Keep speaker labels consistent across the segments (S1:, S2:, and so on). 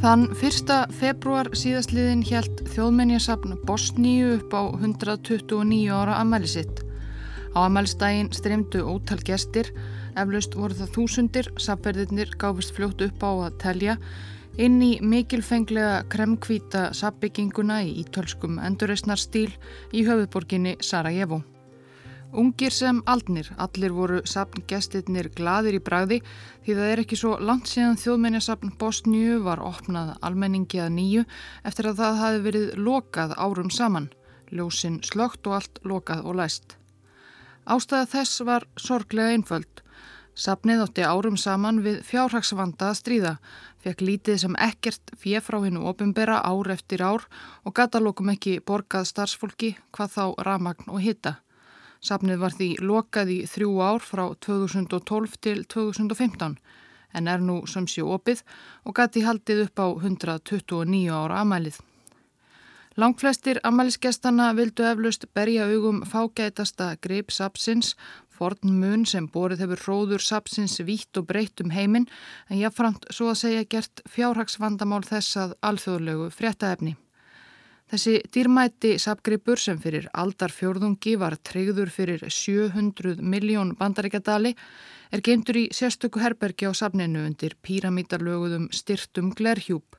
S1: Þann 1. februar síðastliðin hjælt þjóðmenjasafn Bosníu upp á 129 ára amæli sitt. Á amælstægin streymdu ótal gestir, eflaust voru það þúsundir, safverðirnir gáfist fljótt upp á að telja, inn í mikilfenglega kremkvíta safbygginguna í ítölskum endurreysnarstíl í höfuborginni Sarajevo. Ungir sem aldnir, allir voru sapngestirnir gladir í bragði því það er ekki svo langt síðan þjóðmenjasapn Bosníu var opnað almenningi að nýju eftir að það hafi verið lokað árum saman, ljósinn slögt og allt lokað og læst. Ástæða þess var sorglega einföld. Sapnið átti árum saman við fjárhagsvanda að stríða, fekk lítið sem ekkert fjef frá hennu opimbera ár eftir ár og gata lókum ekki borgað starfsfólki hvað þá ramagn og hitta. Safnið var því lokað í þrjú ár frá 2012 til 2015 en er nú sem sé opið og gati haldið upp á 129 ára amælið. Langflestir amælisgestana vildu eflaust berja augum fágætasta greip sapsins, forn mun sem borið hefur hróður sapsins vítt og breytt um heiminn en jáfnframt svo að segja gert fjárhagsvandamál þess að alþjóðlegu fréttaefni. Þessi dýrmæti sapgripur sem fyrir aldarfjörðungi var treyður fyrir 700 miljón bandaríkjadali er geimtur í sérstöku herbergi á sapninu undir píramítarlöguðum styrtum glerhjúp.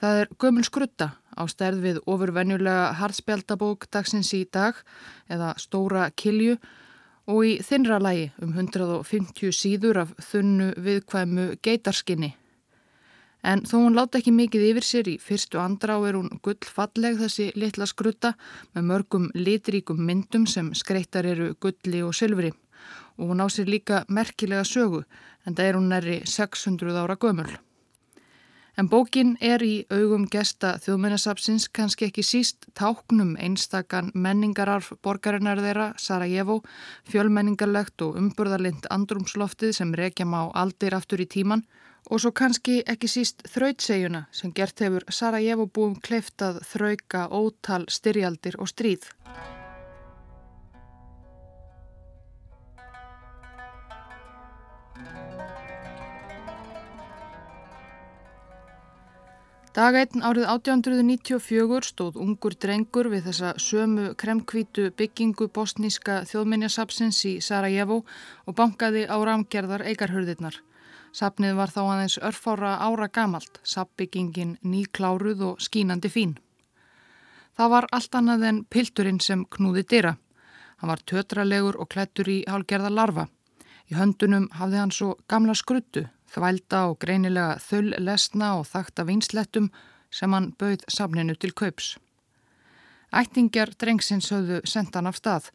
S1: Það er gömul skrutta á stærð við ofurvenjulega harðspjaldabók dagsins í dag eða stóra kilju og í þinra lægi um 150 síður af þunnu viðkvæmu geitarskinni. En þó hún láta ekki mikið yfir sér í fyrstu andrá er hún gullfalleg þessi litla skrutta með mörgum litríkum myndum sem skreittar eru gulli og sylfri og hún á sér líka merkilega sögu en það er hún næri 600 ára gömul. En bókin er í augum gesta þjóðmennasapsins kannski ekki síst táknum einstakann menningararf borgarinnar þeirra, Sarajevo, fjölmenningarlegt og umburðarlind andrumsloftið sem rekja má aldir aftur í tíman Og svo kannski ekki síst þrautsegjuna sem gert hefur Sarajevo búum kleiftað þrauka, ótal, styrjaldir og stríð. Dagætn árið 1894 stóð ungur drengur við þessa sömu kremkvítu byggingu bosníska þjóðminjasapsins í Sarajevo og bankaði á ramgerðar eigarhörðirnar. Sapnið var þá aðeins örfára ára gamalt, sapbyggingin nýkláruð og skínandi fín. Það var allt annað en pilturinn sem knúði dyra. Hann var tötralegur og klættur í hálgerða larfa. Í höndunum hafði hann svo gamla skruttu, þvælda og greinilega þöll lesna og þakta vinslettum sem hann bauð sapninu til kaups. Ættingjar drengsins höfðu sendan af stað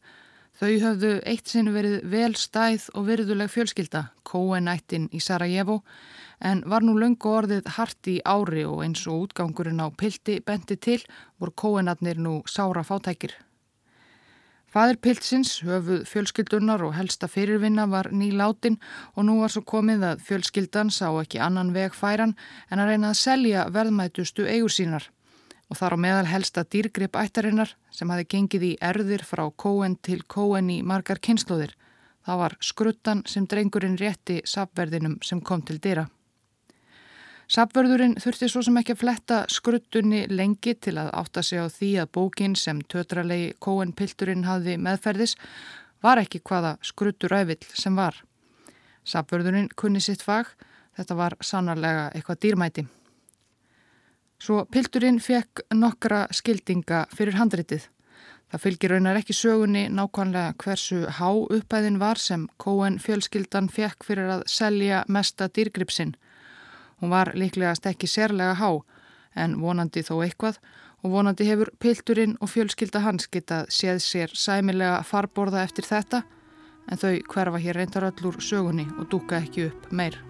S1: Þau höfðu eitt sinn verið vel stæð og virðuleg fjölskylda, Kóenættin í Sarajevo, en var nú löngu orðið hart í ári og eins og útgangurinn á pildi bendi til voru Kóenatnir nú sára fátækir. Fadir pildsins, höfuð fjölskyldunar og helsta fyrirvinna var nýlátin og nú var svo komið að fjölskyldan sá ekki annan veg færan en að reyna að selja verðmætustu eigur sínar og þar á meðal helsta dýrgrip ættarinnar sem hafi gengið í erðir frá kóen til kóen í margar kynnslóðir. Það var skruttan sem drengurinn rétti sapverðinum sem kom til dýra. Sapverðurinn þurfti svo sem ekki að fletta skruttunni lengi til að átta sig á því að bókin sem tötralegi kóenpilturinn hafi meðferðis var ekki hvaða skrutturævill sem var. Sapverðurinn kunni sitt fag, þetta var sannarlega eitthvað dýrmæti. Svo pilturinn fekk nokkra skildinga fyrir handritið. Það fylgir raunar ekki sögunni nákvæmlega hversu há uppæðin var sem Cohen fjölskyldan fekk fyrir að selja mesta dýrgripsinn. Hún var líklegast ekki sérlega há en vonandi þó eitthvað og vonandi hefur pilturinn og fjölskylda hans getað séð sér sæmilega farborða eftir þetta en þau hverfa hér reyndar öllur sögunni og dúka ekki upp meir.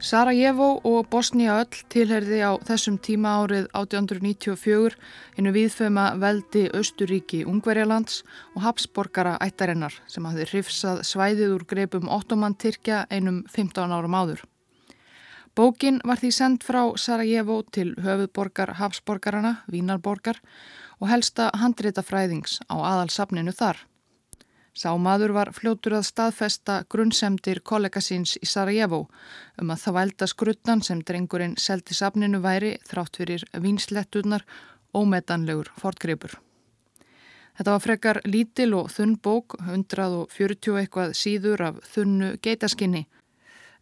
S1: Sarajevo og Bosnia öll tilherði á þessum tíma árið 1894 innu viðföma veldi Östuríki Ungverjalands og Habsborgara ættarinnar sem hafði hrifsað svæðið úr greipum ottoman Tyrkja einum 15 árum áður. Bókin var því sendt frá Sarajevo til höfuðborgar Hafsborgarana, Vínarborgar og helsta handrétafræðings á aðalsafninu þar. Sámaður var fljótur að staðfesta grunnsemdir kollega síns í Sarajevo um að það vælda skruttan sem drengurinn seldi safninu væri þrátt fyrir vinsletturnar ómetanlegur fortgripur. Þetta var frekar lítil og þunn bók, 140 eitthvað síður af þunnu geitaskinni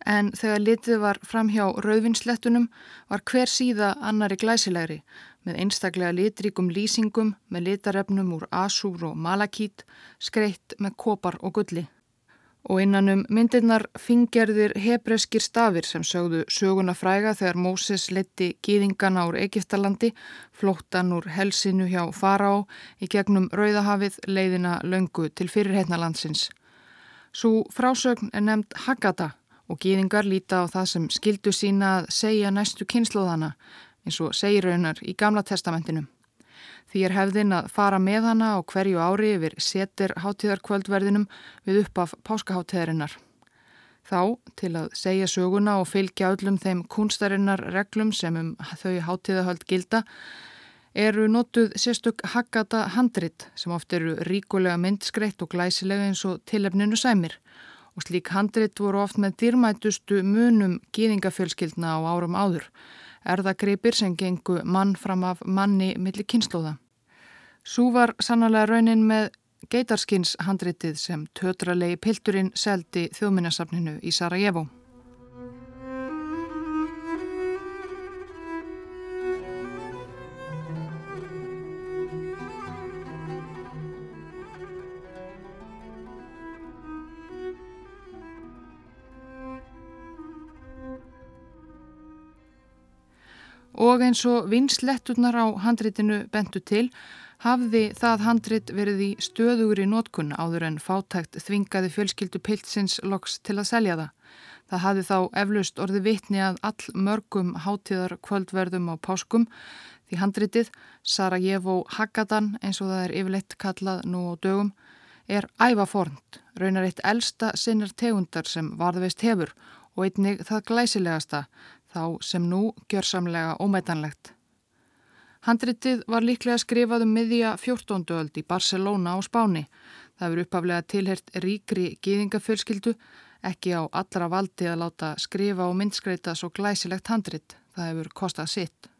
S1: en þegar litið var fram hjá rauðvinslettunum var hver síða annari glæsilegri með einstaklega litríkum lýsingum með litarefnum úr asúr og malakít skreitt með kopar og gulli. Og innanum myndirnar fingerðir hebreskir stafir sem sögðu söguna fræga þegar Móses leti gýðingana úr Egiptalandi, flóttan úr helsinu hjá Fará í gegnum Rauðahafið leiðina löngu til fyrirheitnalandsins. Svo frásögn er nefnd Hagata og gýðingar líta á það sem skildu sína að segja næstu kynnslóðana eins og segir raunar í Gamla testamentinu. Því er hefðin að fara með hana á hverju ári yfir setir hátíðarkvöldverðinum við upp af páskaháttíðarinnar. Þá, til að segja söguna og fylgja öllum þeim kunstarinnar reglum sem um þau hátíðahöld gilda, eru notuð sérstök haggata handrit sem oft eru ríkulega myndskreitt og glæsilega eins og tilefninu sæmir og slík handrit voru oft með dýrmætustu munum gýðingafjölskyldna á árum áður erðagripir sem gengu mann fram af manni millir kynnslóða. Sú var sannlega raunin með geitarskins handritið sem tötralegi pilturinn seldi þjóðminnarsafninu í Sarajevo. Og eins og vinsletturnar á handritinu bentu til hafði það handrit verið í stöðugur í nótkunn áður en fátækt þvingaði fjölskyldu pilsins loks til að selja það. Það hafði þá eflaust orði vitni að all mörgum hátíðar kvöldverðum á páskum því handritið Sarajevo Haggadan eins og það er yfirleitt kallað nú á dögum er ævafornt, raunar eitt elsta sinnar tegundar sem varðveist hefur og einnig það glæsilegasta þá sem nú gjörsamlega ómætanlegt. Handritið var líklega skrifað um miðja 14. öld í Barcelona á Spáni. Það verið uppaflega tilhert ríkri gýðingafölskyldu, ekki á allra valdi að láta skrifa og myndskreita svo glæsilegt handrit. Það hefur kostað sitt.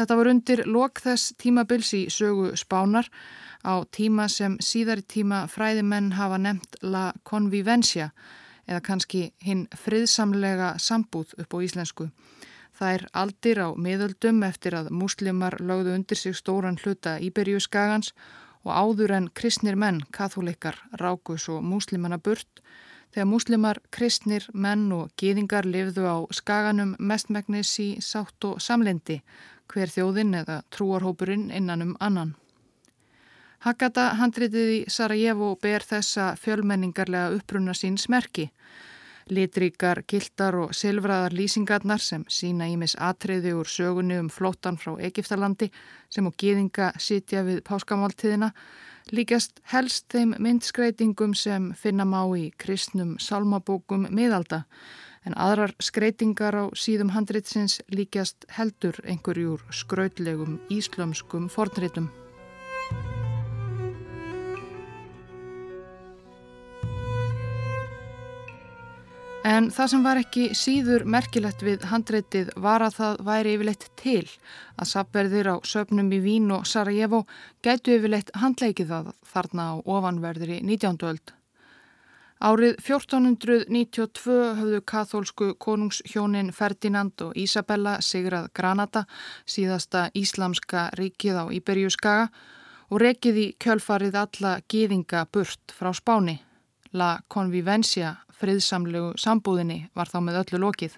S1: Þetta var undir lok þess tímabils í sögu Spánar á tíma sem síðari tíma fræðimenn hafa nefnt La Convivencia eða kannski hinn friðsamlega sambúð upp á íslensku. Það er aldir á miðöldum eftir að múslimar lögðu undir sig stóran hluta Íberjúskagans og áður en kristnir menn, katholikar, rákus og múslimanna burt þegar múslimar, kristnir, menn og gýðingar lifðu á skaganum mestmægnis í sátt og samlendi hver þjóðin eða trúarhópurinn innan um annan. Hakata handritið í Sarajevo ber þessa fjölmenningarlega uppruna sín smerki. Litríkar, gildar og silfraðar lýsingarnar sem sína ímis atriði úr sögunni um flóttan frá Egiptalandi sem og gýðinga sitja við páskamáltiðina líkast helst þeim myndskreitingum sem finna má í kristnum salmabókum miðalda en aðrar skreitingar á síðum handritsins líkast heldur einhverjúr skrautlegum íslömskum fornritum. En það sem var ekki síður merkilegt við handreitið var að það væri yfirleitt til að sapverðir á söpnum í Vín og Sarajevo gætu yfirleitt handleikið það þarna á ofanverðir í 19. öld. Árið 1492 höfðu kathólsku konungshjónin Ferdinand og Isabella sigrað Granada, síðasta íslamska ríkið á Íberjúskaga og rekið í kjölfarið alla gýðinga burt frá Spáni. La Convivencia friðsamlegu sambúðinni var þá með öllu lokið.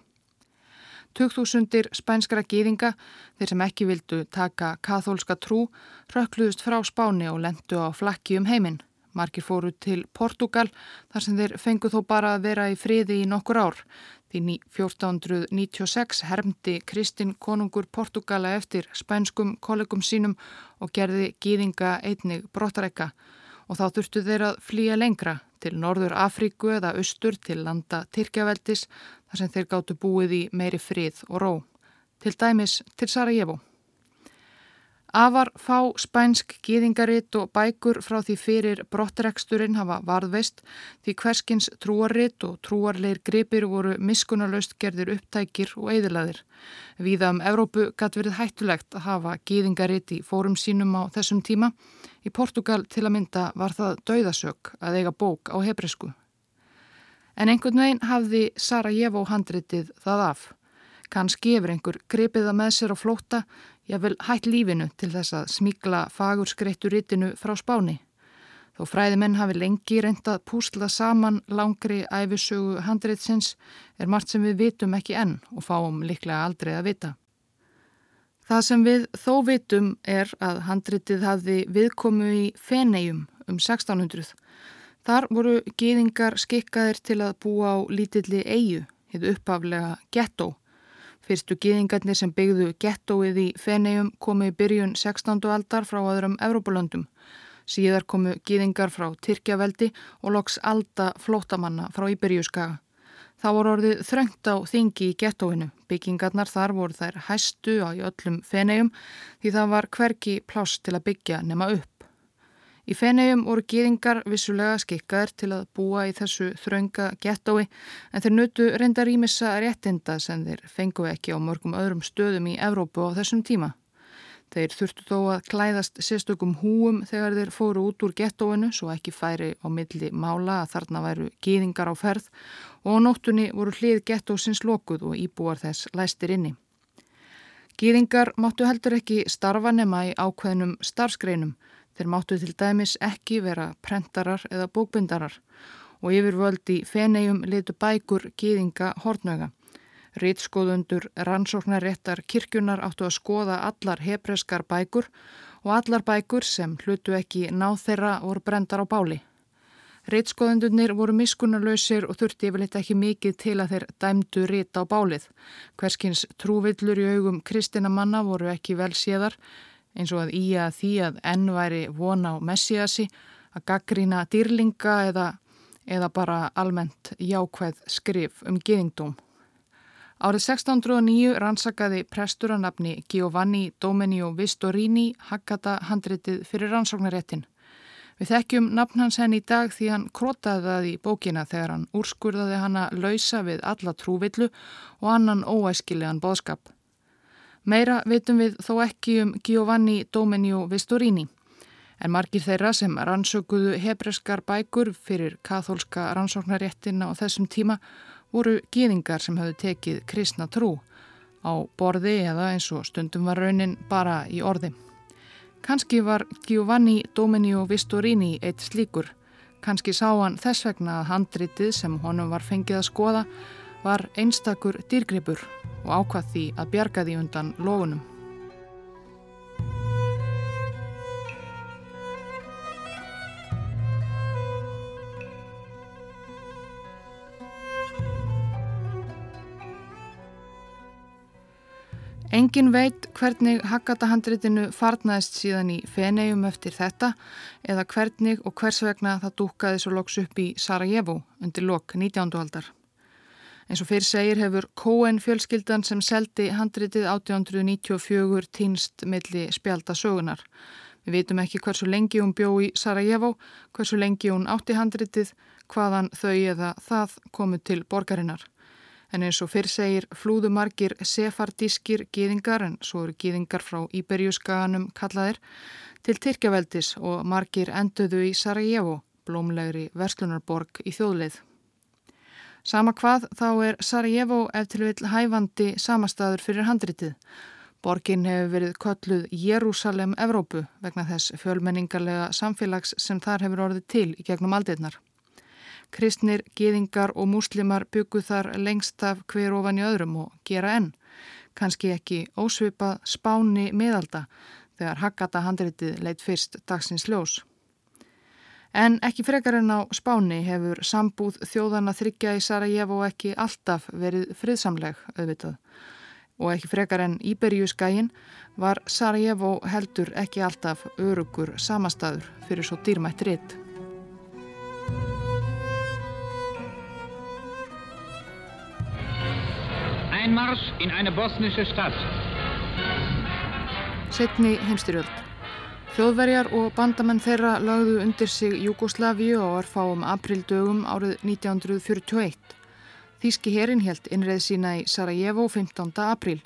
S1: 2000 spænskra gýðinga, þeir sem ekki vildu taka kathólska trú, rökkluðust frá Spáni og lendu á flakki um heiminn. Markir fóru til Portugal þar sem þeir fengu þó bara að vera í friði í nokkur ár. Því 1496 hermdi Kristinn konungur Portugala eftir spænskum kollegum sínum og gerði gýðinga einnig brottarekka og þá þurftu þeir að flýja lengra til Norður Afríku eða austur til landa Tyrkjaveldis þar sem þeir gáttu búið í meiri frið og ró, til dæmis til Sarajevo. Afar fá spænsk gýðingaritt og bækur frá því fyrir brottreksturinn hafa varðveist því hverskins trúaritt og trúarleir gripir voru miskunarlaust gerðir upptækir og eðilaðir. Víða um Evrópu gæti verið hættulegt að hafa gýðingaritt í fórum sínum á þessum tíma. Í Portugal til að mynda var það dauðasök að eiga bók á hebrisku. En einhvern veginn hafði Sarajevo handritið það af. Kanski hefur einhver gripiða með sér á flóta Vil hætt lífinu til þess að smíkla fagur skreittu ritinu frá spáni. Þó fræðimenn hafi lengi reyndað púsla saman langri æfisögu handreitsins er margt sem við vitum ekki enn og fáum liklega aldrei að vita. Það sem við þó vitum er að handritið hafði viðkomu í Fenegjum um 1600. Þar voru gýðingar skikkaðir til að búa á lítilli eigu, hefðu uppaflega gettó Fyrstu gýðingarnir sem byggðu gettóið í Fenegjum komu í byrjun 16. aldar frá öðrum Evrópulöndum. Síðar komu gýðingar frá Tyrkjaveldi og loks alda flótamanna frá Íberjuskaga. Það voru orðið þröngt á þingi í gettóinu. Byggingarnar þar voru þær hæstu á öllum Fenegjum því það var hverki pláss til að byggja nema upp. Í feneigjum voru gýðingar vissulega skikkaðir til að búa í þessu þraunga gettói en þeir nutu reyndar ímissa réttinda sem þeir fengu ekki á mörgum öðrum stöðum í Evrópu á þessum tíma. Þeir þurftu þó að klæðast sérstökum húum þegar þeir fóru út úr gettóinu svo ekki færi á milli mála að þarna væru gýðingar á ferð og á nóttunni voru hlið gettósins lokuð og íbúar þess læstir inni. Gýðingar máttu heldur ekki starfa nema í ákveðnum starfsgreinum Þeir máttu til dæmis ekki vera prentarar eða bókbyndarar og yfirvöldi fenegjum litu bækur gýðinga hortnöga. Rítskoðundur rannsóknaréttar kirkjunar áttu að skoða allar hebreskar bækur og allar bækur sem hlutu ekki náð þeirra voru brendar á báli. Rítskoðundurnir voru miskunarlausir og þurfti yfirleitt ekki mikið til að þeir dæmdu rít á bálið. Hverskins trúvillur í augum kristina manna voru ekki vel séðar eins og að í að því að enn væri vona á messiasi að gaggrína dýrlinga eða, eða bara almennt jákvæð skrif um geðingdóm. Árið 1609 rannsakaði prestur að nafni Giovanni Domenio Vistorini Haggata handritið fyrir rannsóknaréttin. Við þekkjum nafn hans henn í dag því hann krótaði það í bókina þegar hann úrskurðaði hanna lausa við alla trúvillu og annan óæskilegan boðskap. Meira veitum við þó ekki um Giovanni Domenio Vistorini. En margir þeirra sem rannsökuðu hebreskar bækur fyrir kathólska rannsóknaréttina á þessum tíma voru gýðingar sem hafðu tekið kristna trú á borði eða eins og stundum var raunin bara í orði. Kanski var Giovanni Domenio Vistorini eitt slíkur. Kanski sá hann þess vegna að handritið sem honum var fengið að skoða var einstakur dýrgripur og ákvað því að bjarga því undan lofunum. Engin veit hvernig Haggata-handritinu farnaðist síðan í Fenegjum eftir þetta eða hvernig og hvers vegna það dúkaði svo loks upp í Sarajevo undir lok 19. aldar. Eins og fyrir segir hefur Cohen fjölskyldan sem seldi handritið 1894 týnst milli spjálta sögunar. Við vitum ekki hversu lengi hún bjó í Sarajevo, hversu lengi hún átti handritið, hvaðan þau eða það komu til borgarinnar. En eins og fyrir segir flúðu margir sefardískir gýðingar, en svo eru gýðingar frá Íberjúskaganum kallaðir, til Tyrkjaveldis og margir enduðu í Sarajevo, blómlegri verslunarborg í þjóðleið. Sama hvað þá er Sarajevo eftir vil hæfandi samastaður fyrir handritið. Borgin hefur verið kölluð Jérúsalem Evrópu vegna þess fjölmenningarlega samfélags sem þar hefur orðið til í gegnum aldeirnar. Kristnir, geðingar og múslimar byggu þar lengst af hver ofan í öðrum og gera enn. Kanski ekki ósvipað spáni miðalda þegar Haggata handritið leitt fyrst dagsins ljós. En ekki frekar en á Spáni hefur sambúð þjóðana þryggja í Sarajevo ekki alltaf verið friðsamleg auðvitað. Og ekki frekar en Íberjúskægin var Sarajevo heldur ekki alltaf örugur samastaður fyrir svo dýrmætt ritt.
S2: Einmarsch in eine bosnische Stadt.
S1: Setni heimstyrjöld. Þjóðverjar og bandamenn þeirra lagðu undir sig Júgoslavíu á orðfáum aprildögum árið 1941. Þíski herin helt innreið sína í Sarajevo 15. apríl.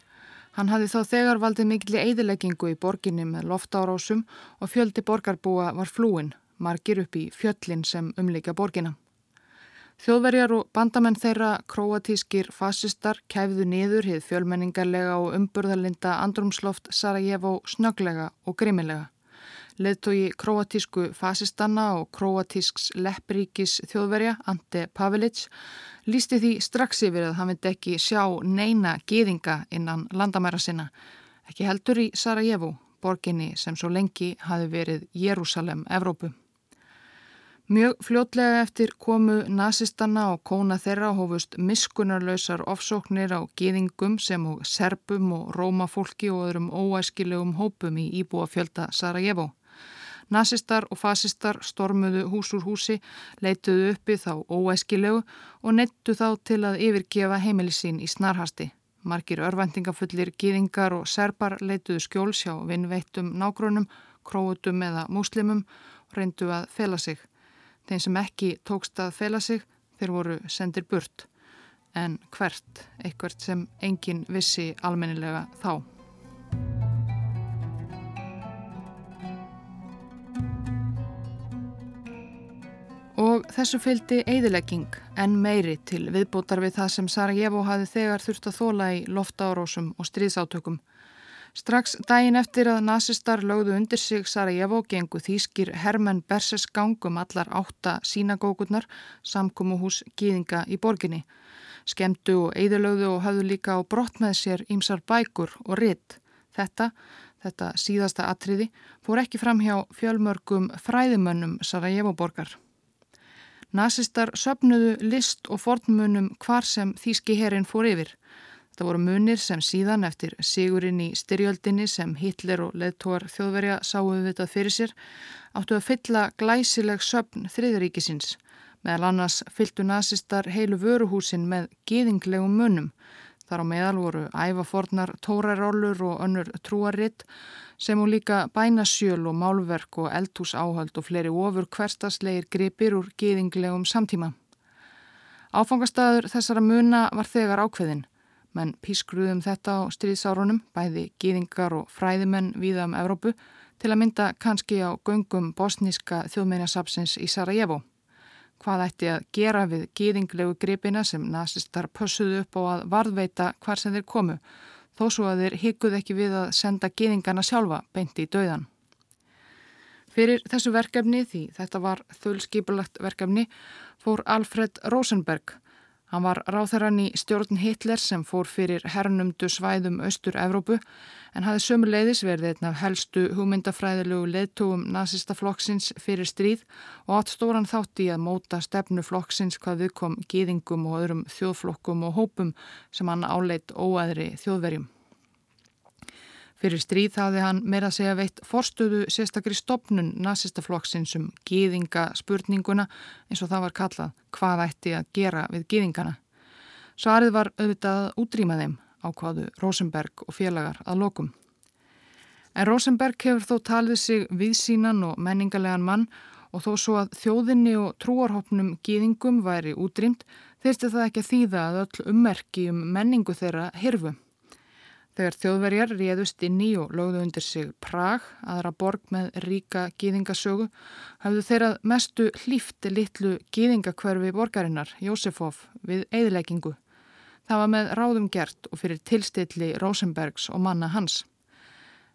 S1: Hann hafði þá þegar valdið mikilli eidileggingu í borginni með loftárásum og fjöldi borgarbúa var flúin, margir upp í fjöllin sem umleika borgina. Þjóðverjar og bandamenn þeirra kroatískir fasistar kæfðu niður hið fjölmenningarlega og umburðalinda andrumsloft Sarajevo snöglega og grimmilega. Leðtogi kroatísku fasistanna og kroatísks leppríkis þjóðverja, Ante Pavelic, lísti því strax yfir að hann myndi ekki sjá neina geðinga innan landamæra sinna, ekki heldur í Sarajevo, borginni sem svo lengi hafi verið Jérúsalem, Evrópu. Mjög fljótlega eftir komu nazistanna og kóna þeirra hófust miskunarlausar ofsóknir á geðingum sem og serbum og rómafólki og öðrum óæskilegum hópum í íbúa fjölda Sarajevo. Nasistar og fasistar stormuðu hús úr húsi, leituðu uppi þá óæskilegu og nettu þá til að yfirgefa heimilisín í snarhasti. Margir örvendingafullir gýðingar og serbar leituðu skjóls hjá vinnveittum nágrunum, króutum eða múslimum og reyndu að fela sig. Þeim sem ekki tókst að fela sig, þeir voru sendir burt. En hvert, eitthvert sem engin vissi almennilega þá. Og þessu fylgdi eigðilegging en meiri til viðbútar við það sem Sarajevo hafi þegar þurft að þóla í loftárósum og stríðsátökum. Strax daginn eftir að nazistar lögðu undir sig Sarajevo gengu þýskir Hermann Berses gangum allar átta sínagókurnar samkómuhús gýðinga í borginni. Skemdu og eigðilögðu og hafðu líka á brott með sér ímsar bækur og ritt. Þetta, þetta síðasta atriði, fór ekki fram hjá fjölmörgum fræðimönnum Sarajevo borgar. Nazistar söpnuðu list og fornmunum hvar sem þýski herin fór yfir. Það voru munir sem síðan eftir sigurinn í styrjöldinni sem Hitler og leðtóar þjóðverja sáuðu vitað fyrir sér áttu að fylla glæsileg söpn þriðaríkisins. Meðal annars fylltu nazistar heilu vöruhúsin með geðinglegum munum. Þar á meðal voru ævafornar, tórarólur og önnur trúaritt sem og líka bænasjöl og málverk og eldhúsáhald og fleiri ofur hverstaslegir gripir úr geðinglegum samtíma. Áfangastæður þessara muna var þegar ákveðin, menn pískruðum þetta á stríðsárunum, bæði geðingar og fræðimenn viða um Evrópu, til að mynda kannski á göngum bosníska þjóðmeinasapsins í Sarajevo. Hvað ætti að gera við geðinglegu gripina sem nazistar pössuðu upp á að varðveita hvar sem þeir komu, þó svo að þeir hikuð ekki við að senda geðingana sjálfa beinti í dauðan. Fyrir þessu verkefni, því þetta var þölskipulagt verkefni, fór Alfred Rosenberg. Hann var ráþæran í stjórn Hitler sem fór fyrir hernumdu svæðum Östur-Evrópu en hafði sömuleiðis verið einn af helstu hugmyndafræðilegu leðtúum nazistaflokksins fyrir stríð og átt stóran þátt í að móta stefnu flokksins hvað við kom gýðingum og öðrum þjóðflokkum og hópum sem hann áleitt óæðri þjóðverjum. Fyrir stríð hafði hann meira að segja veitt forstöðu sérstakri stopnun nazistaflokksins um gýðinga spurninguna eins og það var kallað hvað ætti að gera við gýðingana. Svarið var auðvitað að útrýma þeim ákvaðu Rosenberg og félagar að lokum. En Rosenberg hefur þó talið sig viðsínan og menningarlegan mann og þó svo að þjóðinni og trúarhópnum gýðingum væri útrýmt þeirsti það ekki að þýða að öll ummerki um menningu þeirra hirfu. Þegar þjóðverjar réðust inn í og lögðu undir sig Prag, aðra borg með ríka gýðingasögu, hafðu þeirra mestu hlýfti litlu gýðingakverfi borgarinnar, Jósefov, við eðleggingu. Það var með ráðum gert og fyrir tilstilli Rosenbergs og manna hans.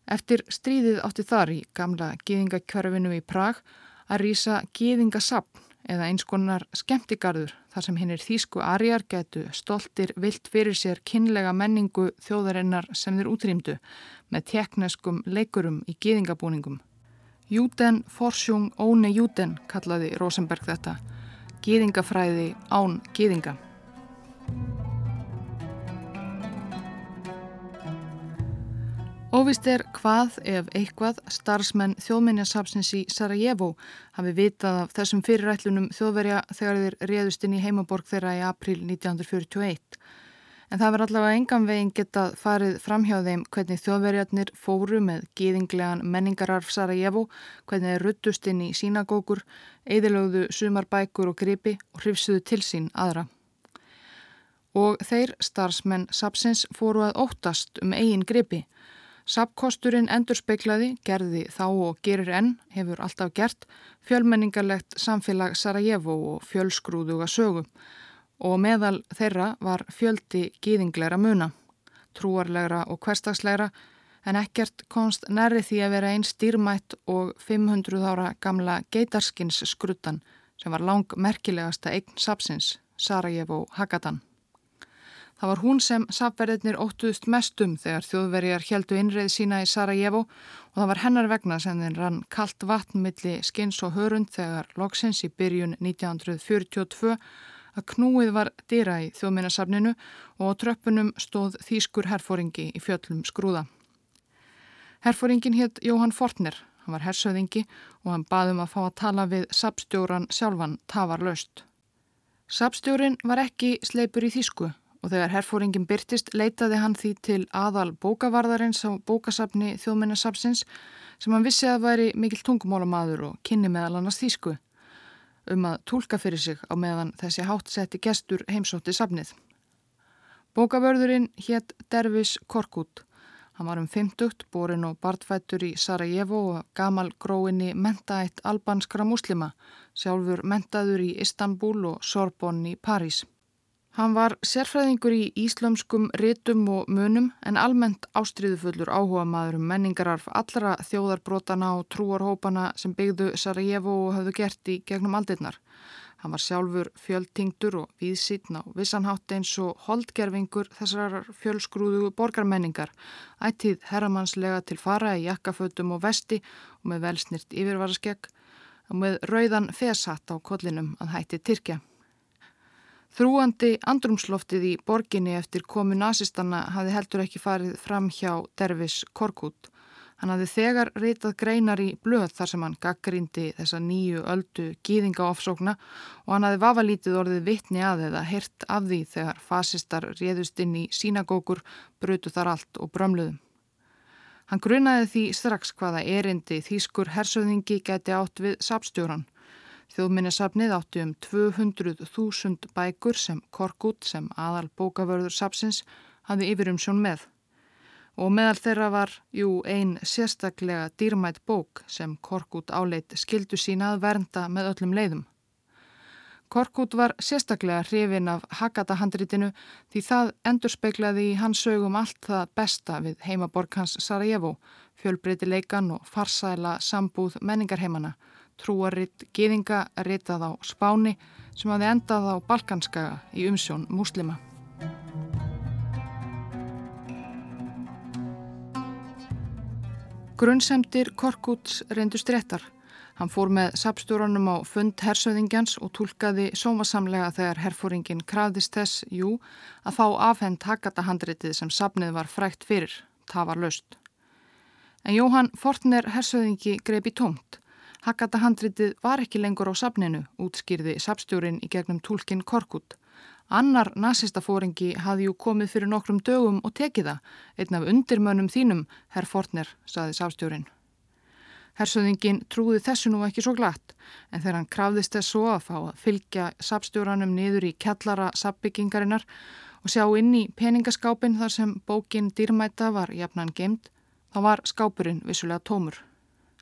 S1: Eftir stríðið átti þar í gamla gýðingakverfinu í Prag að rýsa gýðingasapn eða eins konar skemmtigarður þar sem hinn er þýsku arjar getu stoltir vilt fyrir sér kynlega menningu þjóðarinnar sem þeir útrýmdu með tekneskum leikurum í gýðingabúningum. Júten forsjung óne júten kallaði Rosenberg þetta, gýðingafræði án gýðinga. Óvist er hvað ef eitthvað starfsmenn þjóðminjasapsins í Sarajevo hafi vitað af þessum fyrirætlunum þjóðverja þegar þeir réðust inn í heimaborg þeirra í april 1941. En það verður allavega engan veginn getað farið fram hjá þeim hvernig þjóðverjarnir fóru með gíðinglegan menningararf Sarajevo, hvernig þeir ruttust inn í sínagókur, eðilögðu sumarbækur og gripi og hrifsuðu til sín aðra. Og þeir starfsmenn Sapsins fóru að óttast um eigin gripi. Sapkosturinn endur speiklaði, gerði þá og gerir enn, hefur alltaf gert, fjölmenningarlegt samfélag Sarajevo og fjölskrúðuga sögu og meðal þeirra var fjöldi gýðingleira muna, trúarlegra og hverstagslegra en ekkert konst næri því að vera einn stýrmætt og 500 ára gamla geitarskins skruttan sem var lang merkilegasta eign sapsins, Sarajevo Hagatan. Það var hún sem sapverðinir óttuðst mestum þegar þjóðverjar heldu innreið sína í Sarajevo og það var hennar vegna sem þeim rann kallt vatn milli skins og hörund þegar loksins í byrjun 1942 að knúið var dýra í þjóðminnasafninu og á tröppunum stóð þýskur herfóringi í fjöllum skrúða. Herfóringin hétt Jóhann Fortner, hann var hersöðingi og hann baðum að fá að tala við sapstjóran sjálfan tafar löst. Sapstjórin var ekki sleipur í þýsku og þegar herfóringin byrtist leitaði hann því til aðal bókavarðarins á bókasafni þjóðminnasafsins sem hann vissi að væri mikil tungumálamadur og kynni meðal annars þýsku um að tólka fyrir sig á meðan þessi hátsetti gestur heimsótti safnið. Bókavörðurinn hétt Dervis Korkut. Hann var um 50, borin og bartfættur í Sarajevo og gamal gróinni mentaætt albanskra muslima, sjálfur mentaður í Istanbul og Sorbonn í París. Hann var sérfræðingur í íslömskum ritum og munum en almennt ástriðufullur áhuga maður um menningararf allra þjóðarbrotana og trúarhópana sem byggðu Sarajevo og hafðu gert í gegnum aldirnar. Hann var sjálfur fjöldtingdur og víðsýtna og vissanhátt eins og holdgerfingur þessar fjölsgrúðu borgarmenningar, ættið herramannslega til fara í jakkafötum og vesti og með velsnirt yfirvaraskegg og með rauðan feshatt á kollinum að hætti Tyrkja. Þrúandi andrumsloftið í borginni eftir komu nazistanna hafi heldur ekki farið fram hjá Dervis Korkut. Hann hafi þegar reytað greinar í blöð þar sem hann gaggrindi þessa nýju öldu gýðingaofsókna og hann hafi vafalítið orðið vittni að eða hirt af því þegar fasistar réðust inn í sínagókur, brutu þar allt og brömluðum. Hann grunaði því strax hvaða erindi þýskur hersöðingi geti átt við sapstjóran Þjóðminnesafnið átti um 200.000 bækur sem Korkut sem aðal bókavörður sapsins hafði yfir um sjón með. Og meðal þeirra var, jú, ein sérstaklega dýrmætt bók sem Korkut áleit skildu sína að vernda með öllum leiðum. Korkut var sérstaklega hrifin af Hakata-handritinu því það endurspeiklaði í hans sögum allt það besta við heimaborg hans Sarajevo, fjölbreytileikan og farsæla sambúð menningarheimana trúaritt geðinga ritað á Spáni sem hafi endað á Balkanskaga í umsjón múslima. Grunnsemdir Korkuts reyndust réttar. Hann fór með sapstúranum á fund hersöðingjans og tólkaði sómasamlega þegar herfóringin krafðist þess, jú, að fá afhend hakatahandritið sem sapnið var frækt fyrir. Það var löst. En Jóhann Fortner hersöðingi greipi tómt. Hakata-handritið var ekki lengur á sapninu, útskýrði sapstjórin í gegnum tólkin Korkut. Annar nazistafóringi hafði jú komið fyrir nokkrum dögum og tekið það, einn af undirmönnum þínum, herr Fortner, saði sapstjórin. Hersöðingin trúði þessu nú ekki svo glatt, en þegar hann krafðist þess svo að fá að fylgja sapstjóranum niður í kjallara sapbyggingarinnar og sjá inn í peningaskápin þar sem bókin dýrmæta var jafnan gemd, þá var skápurinn vissulega tómur.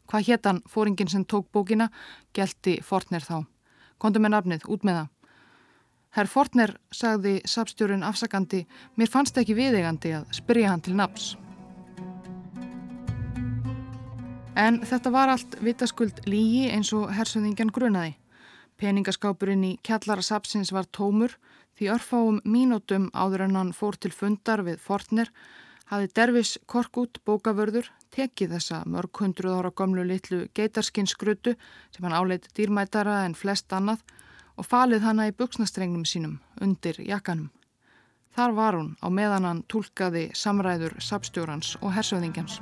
S1: Hvað héttan fóringin sem tók bókina, gelti Fortner þá. Kondu með nafnið, út með það. Herr Fortner, sagði sapstjórin afsakandi, mér fannst ekki viðegandi að spyrja hann til nafns. En þetta var allt vitaskuld lígi eins og hersöðingjan grunaði. Peningaskápurinn í kjallara sapsins var tómur því örfáum mínútum áður en hann fór til fundar við Fortner hafi Dervis Korkút bókavörður tekið þessa mörg hundruð ára gömlu litlu geitarskinsgrutu sem hann áleiti dýrmætara en flest annað og falið hana í buksnastrengnum sínum undir jakkanum. Þar var hún á meðan hann tólkaði samræður sapstjórans og hersöðingjans.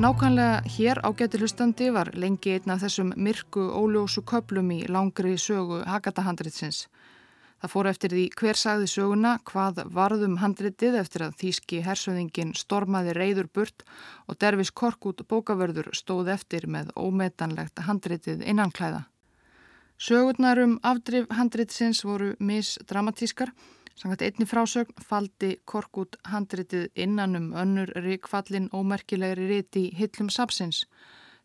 S1: Nákvæmlega hér á getur hlustandi var lengi einn af þessum myrku óljósu köplum í langri sögu Hakatahandritsins Það fór eftir því hver sagði söguna hvað varðum handritið eftir að þýski hersöðingin stormaði reyður burt og dervis korkút bókavörður stóð eftir með ómetanlegt handritið innanklæða. Sögurnar um afdrif handritsins voru misdramatískar. Sangat einni frásögn faldi korkút handritið innan um önnur ríkfallin ómerkilegri riti hillum sapsins.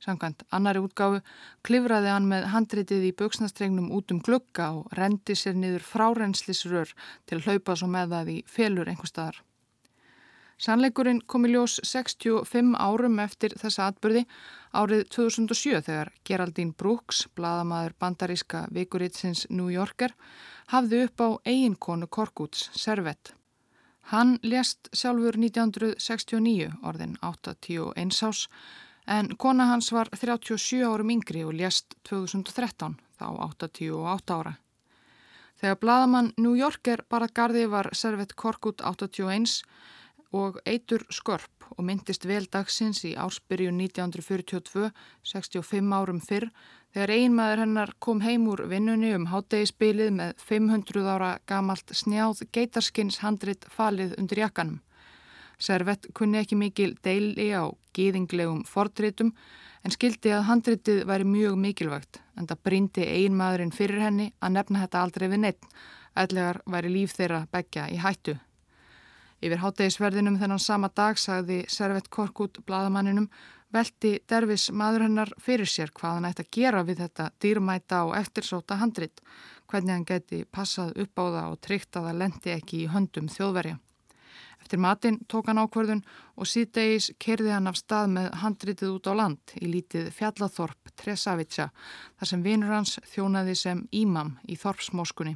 S1: Samkvæmt annari útgáfu klifraði hann með handritið í buksnastrengnum út um glugga og rendi sér niður frárenslisrör til hlaupa svo með það í felur einhver staðar. Sannleikurinn kom í ljós 65 árum eftir þessa atbyrði árið 2007 þegar Geraldine Brooks, bladamæður bandaríska vikuritsins New Yorker, hafði upp á eiginkonu Korkúts, Servett. Hann lést sjálfur 1969, orðin 81 ás, en kona hans var 37 árum yngri og lést 2013, þá 88 ára. Þegar bladamann New Yorker bara gardi var Servet Korkut 81 og eitur skörp og myndist vel dagsins í ársbyrju 1942, 65 árum fyrr, þegar einmaður hennar kom heim úr vinnunni um hátdegispilið með 500 ára gamalt snjáð geitarskins handrit falið undir jakkanum. Servett kunni ekki mikil deili á gýðinglegum fordritum en skildi að handritið væri mjög mikilvægt en það brindi einmaðurinn fyrir henni að nefna þetta aldrei við neitt, ætlegar væri líf þeirra begja í hættu. Yfir háttegisverðinum þennan sama dag sagði Servett Korkut bladamanninum velti dervis maður hennar fyrir sér hvað hann ætti að gera við þetta dýrmæta og eftirsóta handrit, hvernig hann geti passað upp á það og tryggt að það lendi ekki í höndum þjóðverja. Eftir matinn tók hann ákverðun og síðdegis kerði hann af stað með handritið út á land í lítið fjallathorp Tresavitsa þar sem vinur hans þjónaði sem ímam í þorpsmóskunni.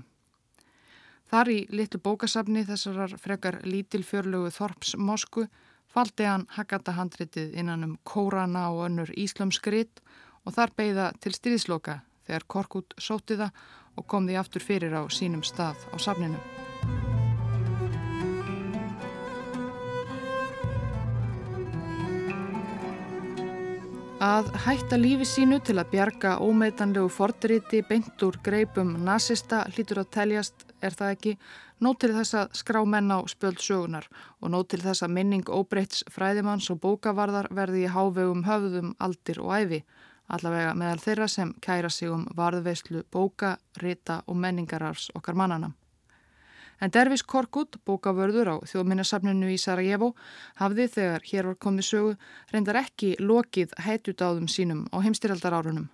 S1: Þar í litlu bókasafni þessarar frekar lítilfjörlugu þorpsmósku faldi hann Hakata handritið innan um kórana og önnur íslömskrit og þar beigða til styrðisloka þegar Korkut sóti það og kom því aftur fyrir á sínum stað á safninu. Að hætta lífi sínu til að bjarga ómeitanlegu fordriti beint úr greipum nazista hlýtur að teljast, er það ekki, nót til þess að skrá menn á spjöld sögunar og nót til þess að minning óbreyts fræðimanns og bókavarðar verði í hávegum höfðum, aldir og æfi, allavega meðal þeirra sem kæra sig um varðveislu bóka, rita og menningarars okkar mannana. En Dervis Korkut, bókavörður á þjóðminnarsafninu í Sarajevo, hafði þegar hér var komið sögu reyndar ekki lokið hætudáðum sínum á heimstyrjaldarárunum.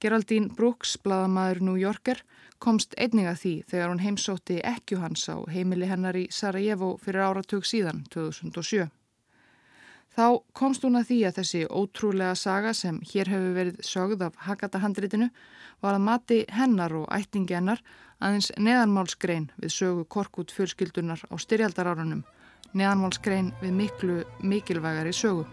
S1: Geraldine Brooks, bladamæður New Yorker, komst einninga því þegar hún heimsótti ekkju hans á heimili hennar í Sarajevo fyrir áratug síðan, 2007. Þá komst hún að því að þessi ótrúlega saga sem hér hefur verið sögð af Hakata-handritinu var að mati hennar og ættingi hennar aðeins neðanmálsgrein við sögu korkút fjölskyldunar á styrjaldarárunum, neðanmálsgrein við miklu mikilvægari sögu.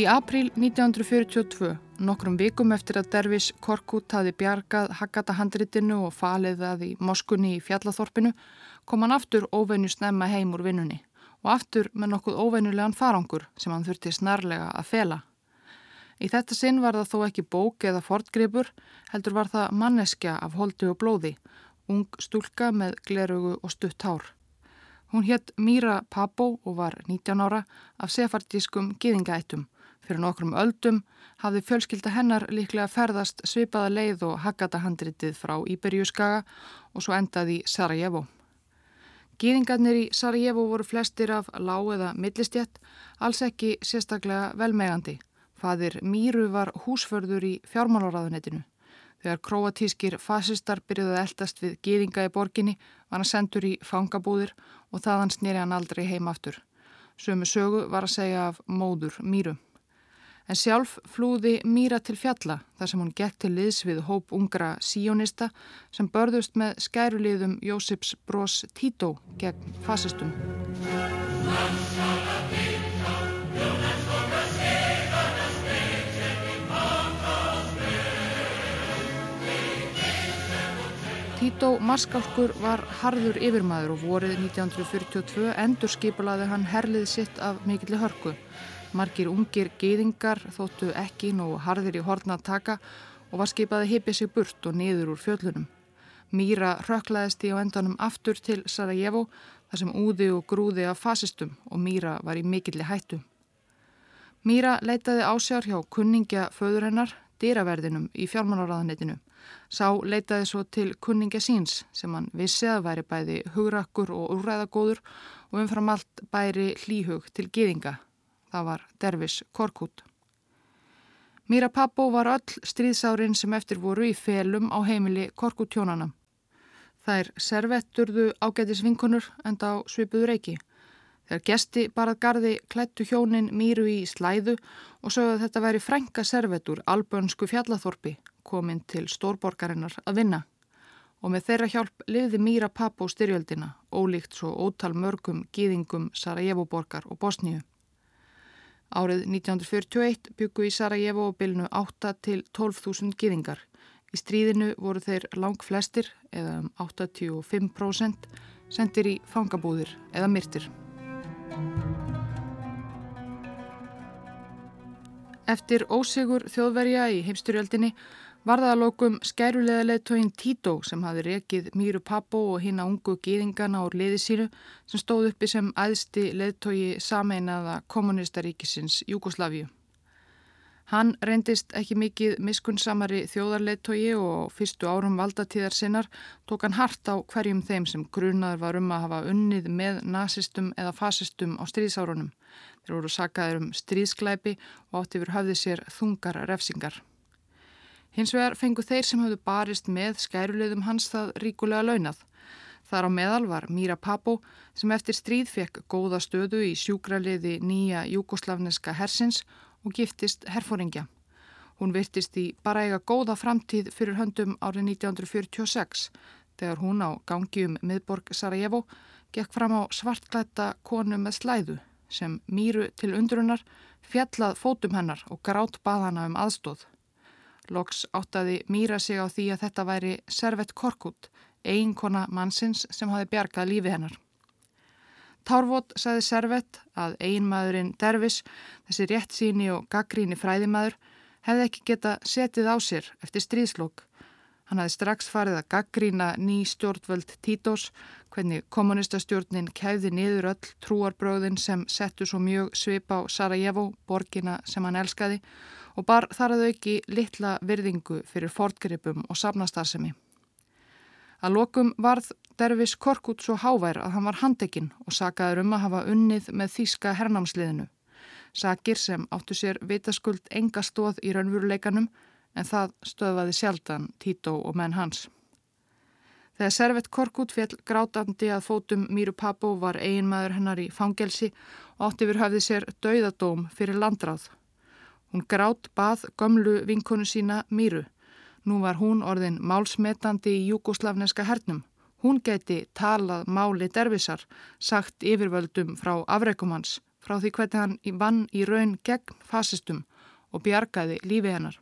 S1: Í april 1942, nokkrum vikum eftir að Dervis Korkut hafi bjargað Hakata handritinu og falið það í Moskunni í Fjallathorpinu, kom hann aftur óvenju snemma heim úr vinnunni og aftur með nokkuð óvenjulegan farangur sem hann þurfti snarlega að fela. Í þetta sinn var það þó ekki bók eða fortgripur, heldur var það manneskja af holdi og blóði, ung stúlka með glerugu og stutt hár. Hún hétt Míra Papó og var 19 ára af sefardískum giðingaættum. Fyrir nokkrum öldum hafði fjölskylda hennar líklega ferðast svipaða leið og haggata handritið frá Íberjúskaga og svo endaði Sarajevo. Gýðingarnir í Sarajevo voru flestir af lág eða millistjett, alls ekki sérstaklega velmegandi. Fadir Míru var húsförður í fjármálaráðunetinu. Þegar króatískir fasistar byrjuði að eldast við gýðinga í borginni var hann sendur í fangabúðir og þaðan snýri hann aldrei heim aftur. Sömu sögu var að segja af móður Míru en sjálf flúði Míra til fjalla þar sem hún gekk til liðs við hóp ungra síjónista sem börðust með skæruliðum Jósips Brós Tító gegn fasistum. Tító Marskálkur var harður yfirmaður og vorið 1942 endur skipulaði hann herlið sitt af mikilli hörku Margir ungir geyðingar þóttu ekki nú harðir í horna að taka og var skipað að hipja sig burt og niður úr fjöllunum. Míra rökklaðist í á endanum aftur til Sarajevo þar sem úði og grúði af fasistum og Míra var í mikilli hættu. Míra leitaði ásjár hjá kunningja föður hennar, dýraverðinum í fjármálaráðanetinu. Sá leitaði svo til kunningja síns sem hann vissi að væri bæði hugrakkur og úrræðagóður og umfram allt bæri hlýhug til gýðinga. Það var Dervis Korkút. Míra Pappó var öll stríðsárin sem eftir voru í felum á heimili Korkútjónana. Þær servetturðu ágætis vinkunur enda á svipuður eiki. Þegar gesti barað gardi klættu hjónin mýru í slæðu og sögðu að þetta væri frænka servetur albönsku fjallathorpi kominn til stórborgarinnar að vinna. Og með þeirra hjálp liði Míra Pappo styrjöldina, ólíkt svo ótal mörgum gýðingum Sarajevo-borgar og Bosníu. Árið 1941 byggu í Sarajevo og bylnu 8 til 12.000 gýðingar. Í stríðinu voru þeir lang flestir, eða um 85%, sendir í fangabúðir eða myrtir. Eftir ósigur þjóðverja í heimstyrjöldinni var það að lókum skærulega leðtóin Tito sem hafi rekið Míru Pappo og hinn að ungu gýðingana úr liði sínu sem stóð uppi sem æðsti leðtói sameinaða kommunistaríkisins Júkoslavíu. Hann reyndist ekki mikið miskunnsamari þjóðarleittói og fyrstu árum valdatíðar sinnar tók hann hart á hverjum þeim sem grunaður var um að hafa unnið með nazistum eða fasistum á stríðsárunum. Þeir voru sakaður um stríðsklæpi og átti yfir höfði sér þungar refsingar. Hins vegar fengu þeir sem hafðu barist með skærulegðum hans það ríkulega launað. Þar á meðal var Míra Pappo sem eftir stríð fekk góða stöðu í sjúkraliði nýja júkoslavneska hersins og giftist herfóringja. Hún virtist í bara eiga góða framtíð fyrir höndum árið 1946 þegar hún á gangi um miðborg Sarajevo gekk fram á svartklætta konu með slæðu sem mýru til undrunar fjallað fótum hennar og grátt bað hana um aðstóð. Loks áttaði mýra sig á því að þetta væri Servet Korkut, eiginkona mannsins sem hafi bjargað lífi hennar. Tárvot saði Servet að einmaðurinn Dervis, þessi rétt síni og gaggríni fræðimaður, hefði ekki geta setið á sér eftir stríðslokk. Hann hafi strax farið að gaggrína ný stjórnvöld Títós, hvernig kommunistastjórnin kæði niður öll trúarbröðin sem settu svo mjög svip á Sarajevo, borgina sem hann elskaði, og bar þar að auki litla virðingu fyrir fortgripum og safnastarsemi. Að lokum varð Dervis Korkut svo hávær að hann var handekinn og sakaður um að hafa unnið með þýska hernámsliðinu. Sakir sem áttu sér vitaskuld enga stóð í raunvuruleikanum en það stöðvaði sjaldan Tito og menn hans. Þegar Servet Korkut fjell grátandi að fótum Míru Pappo var eiginmaður hennar í fangelsi og átti við höfði sér dauðadóm fyrir landráð. Hún grát bað gömlu vinkonu sína Míru. Nú var hún orðin málsmetandi í júgoslavneska hernum. Hún geti talað máli dervisar, sagt yfirvöldum frá afreikumans, frá því hvernig hann vann í raun gegn fasistum og bjargaði lífi hennar.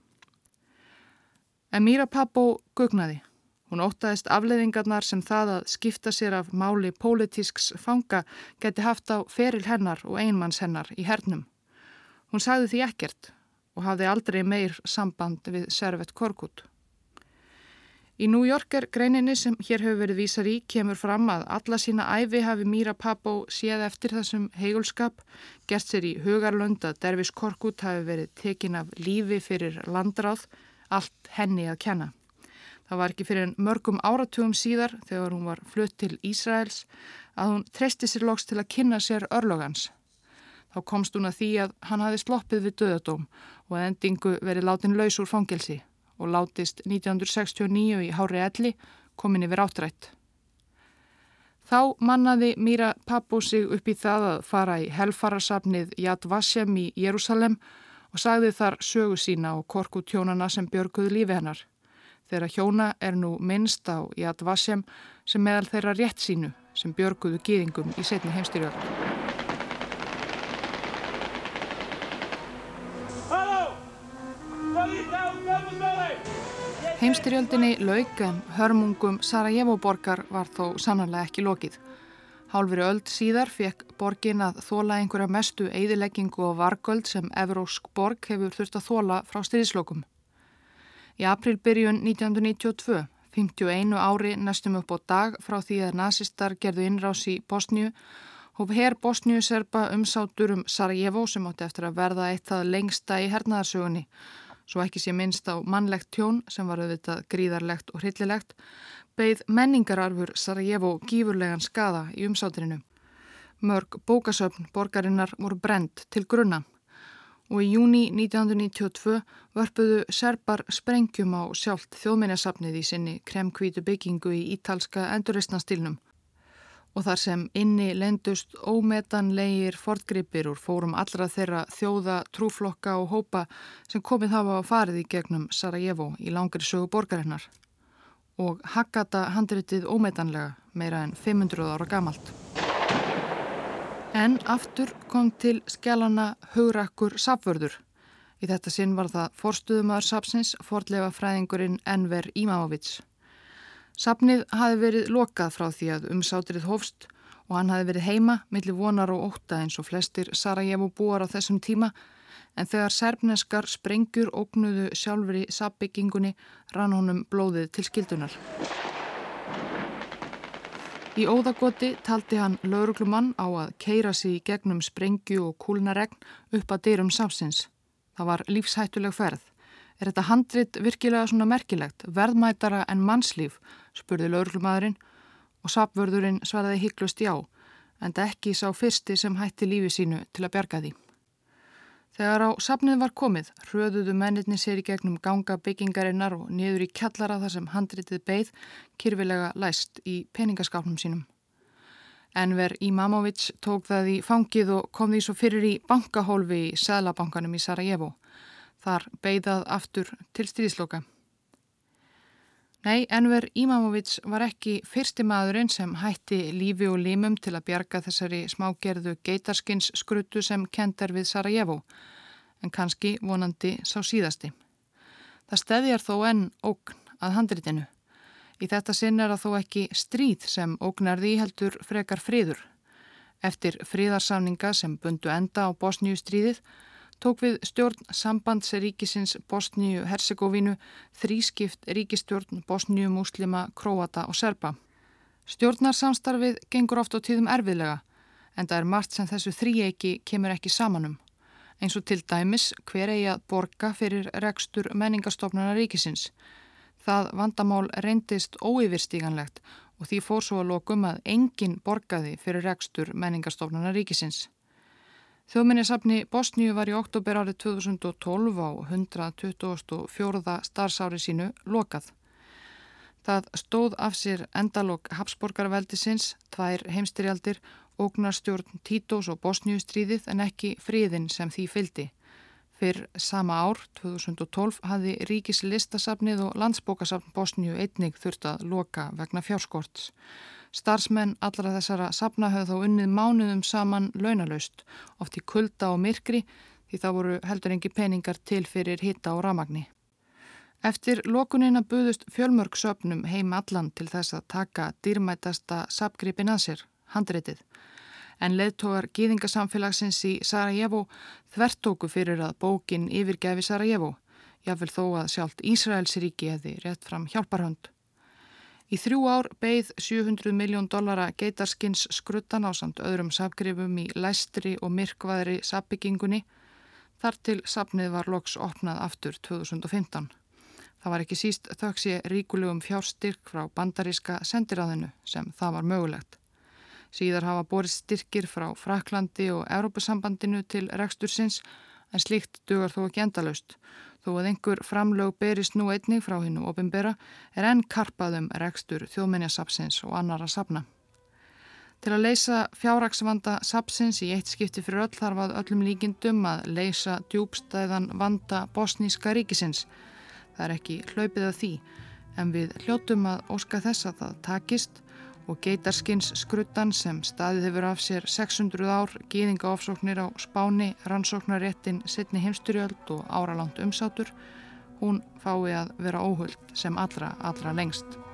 S1: Emíra Pappó gugnaði. Hún ótaðist afleðingarnar sem það að skipta sér af máli pólitísks fanga geti haft á feril hennar og einmanns hennar í hernum. Hún sagði því ekkert og hafði aldrei meir samband við Servet Korkut. Í New Yorker greininni sem hér hefur verið vísar í kemur fram að alla sína æfi hafi Míra Pappo séð eftir þessum heigulskap, gert sér í hugarlönd að Dervis Korkut hafi verið tekin af lífi fyrir landráð, allt henni að kenna. Það var ekki fyrir mörgum áratugum síðar þegar hún var flutt til Ísraels að hún treysti sér loks til að kynna sér örlogans. Þá komst hún að því að hann hafi sloppið við döðadóm og að endingu verið látin laus úr fangelsi og látist 1969 í Hári Elli komin yfir áttrætt. Þá mannaði Míra Pappo sig upp í það að fara í helfararsafnið Yad Vashem í Jérúsalem og sagði þar sögu sína og korku tjónana sem björguðu lífi hennar. Þeirra hjóna er nú minnst á Yad Vashem sem meðal þeirra rétt sínu sem björguðu gýðingum í setni heimstyrjöld. Heimstyrjöldinni lauk en hörmungum Sarajevo borgar var þó sannarlega ekki lokið. Hálfri öld síðar fekk borgin að þóla einhverja mestu eidileggingu og vargöld sem Evrósk borg hefur þurft að þóla frá styrðislokum. Í aprilbyrjun 1992, 51 ári næstum upp á dag frá því að nazistar gerðu innrás í Bosníu, hóf herr Bosníu-serpa umsátur um Sarajevo sem átti eftir að verða eitt að lengsta í hernaðarsögunni svo ekki sé minnst á mannlegt tjón sem var auðvitað gríðarlegt og hryllilegt, beigð menningararfur Sarajevo gífurlegan skada í umsátrinu. Mörg bókasöfn borgarinnar voru brend til grunna og í júni 1992 vörpuðu serpar sprengjum á sjálft þjóðminnesafnið í sinni kremkvítu byggingu í ítalska enduristnastilnum og þar sem inni lendust ómetanlegir fortgripir úr fórum allra þeirra þjóða, trúflokka og hópa sem komið hafa á farið í gegnum Sarajevo í langri sögu borgarinnar og hakkata handritið ómetanlega meira en 500 ára gamalt. En aftur kom til skjálana hugrakkur sapvörður. Í þetta sinn var það forstuðumar sapsins forlefa fræðingurinn Enver Imamovits. Sapnið hafi verið lokað frá því að umsátrið hófst og hann hafi verið heima millir vonar og óta eins og flestir Sarajevo búar á þessum tíma en þegar serbneskar sprengjur ógnuðu sjálfur í sapbyggingunni rann honum blóðið til skildunar. Í óðagoti taldi hann lauruglumann á að keira sig gegnum sprengju og kúlnaregn upp að dyrum sapsins. Það var lífshættuleg ferð. Er þetta handrit virkilega svona merkilegt, verðmætara en mannslíf, spurði laurglumadurinn og sapvörðurinn svaraði hygglust já, en ekki sá fyrsti sem hætti lífi sínu til að bjarga því. Þegar á sapnið var komið, hröðuðu mennirni sér í gegnum ganga byggingarinnar og niður í kjallara þar sem handritið beigð kyrfilega læst í peningaskápnum sínum. Enver Imamovic tók það í fangið og kom því svo fyrir í bankahólfi í Sælabankanum í Sarajevo þar beigðað aftur til stríðsloka. Nei, Enver Imamovic var ekki fyrsti maðurinn sem hætti lífi og límum til að bjarga þessari smágerðu geitarskins skrutu sem kendar við Sarajevo, en kannski vonandi sá síðasti. Það stedjar þó enn ógn að handritinu. Í þetta sinn er að þó ekki stríð sem ógnar því heldur frekar friður. Eftir friðarsáninga sem bundu enda á Bosníu stríðið tók við stjórn sambandsríkisins Bosníu-Herzegovinu þrískipt ríkistjórn Bosníu-Muslima, Króata og Serba. Stjórnarsamstarfið gengur oft á tíðum erfiðlega en það er margt sem þessu þríeiki kemur ekki samanum. Eins og til dæmis hver eigi að borga fyrir rekstur menningarstofnana ríkisins. Það vandamál reyndist óyfirstíganlegt og því fór svo að lokum að engin borgaði fyrir rekstur menningarstofnana ríkisins. Þjóðminnisafni Bosníu var í oktober árið 2012 á 124. starfsári sínu lokað. Það stóð af sér endalok Habsborgarveldisins, tvær heimstyrjaldir, ógnarstjórn Títós og Bosníustríðið en ekki fríðin sem því fyldi. Fyrr sama ár, 2012, hafði Ríkis listasafnið og landsbókasafn Bosníu einnig þurft að loka vegna fjárskorts. Starsmenn allra þessara sapna höfðu þó unnið mánuðum saman launalaust, oft í kulda og myrkri því þá voru heldur engi peningar til fyrir hitta og ramagni. Eftir lokunina buðust fjölmörg söpnum heim allan til þess að taka dýrmætasta sapgripin að sér, handreitið. En leðtógar gýðingasamfélagsins í Sarajevo þvertóku fyrir að bókin yfirgefi Sarajevo, jáfnvel þó að sjálft Ísraelsríki hefði rétt fram hjálparhönd. Í þrjú ár beigð 700 miljón dollara geitarskins skruttan á samt öðrum sapgrifum í læstri og myrkvaðri sapbyggingunni þar til sapnið var loks opnað aftur 2015. Það var ekki síst þauks ég ríkulegum fjárstyrk frá bandaríska sendiráðinu sem það var mögulegt. Síðar hafa borist styrkir frá Fraklandi og Európusambandinu til rekstursins en slíkt dugar þó ekki endalaust Þó að einhver framlög berist nú einnig frá hennu ofinbera er enn karpaðum rekstur þjóðmenjasapsins og annara sapna. Til að leysa fjárraksvanda sapsins í eitt skipti fyrir öll þarf að öllum líkindum að leysa djúbstæðan vanda bosníska ríkisins. Það er ekki hlaupið að því en við hljótum að óska þess að það takist og geitarskins skruttan sem staðið hefur af sér 600 ár gýðingaofsóknir á spáni, rannsóknaréttin, sittni heimsturjöld og áralangt umsátur, hún fái að vera óhullt sem allra, allra lengst.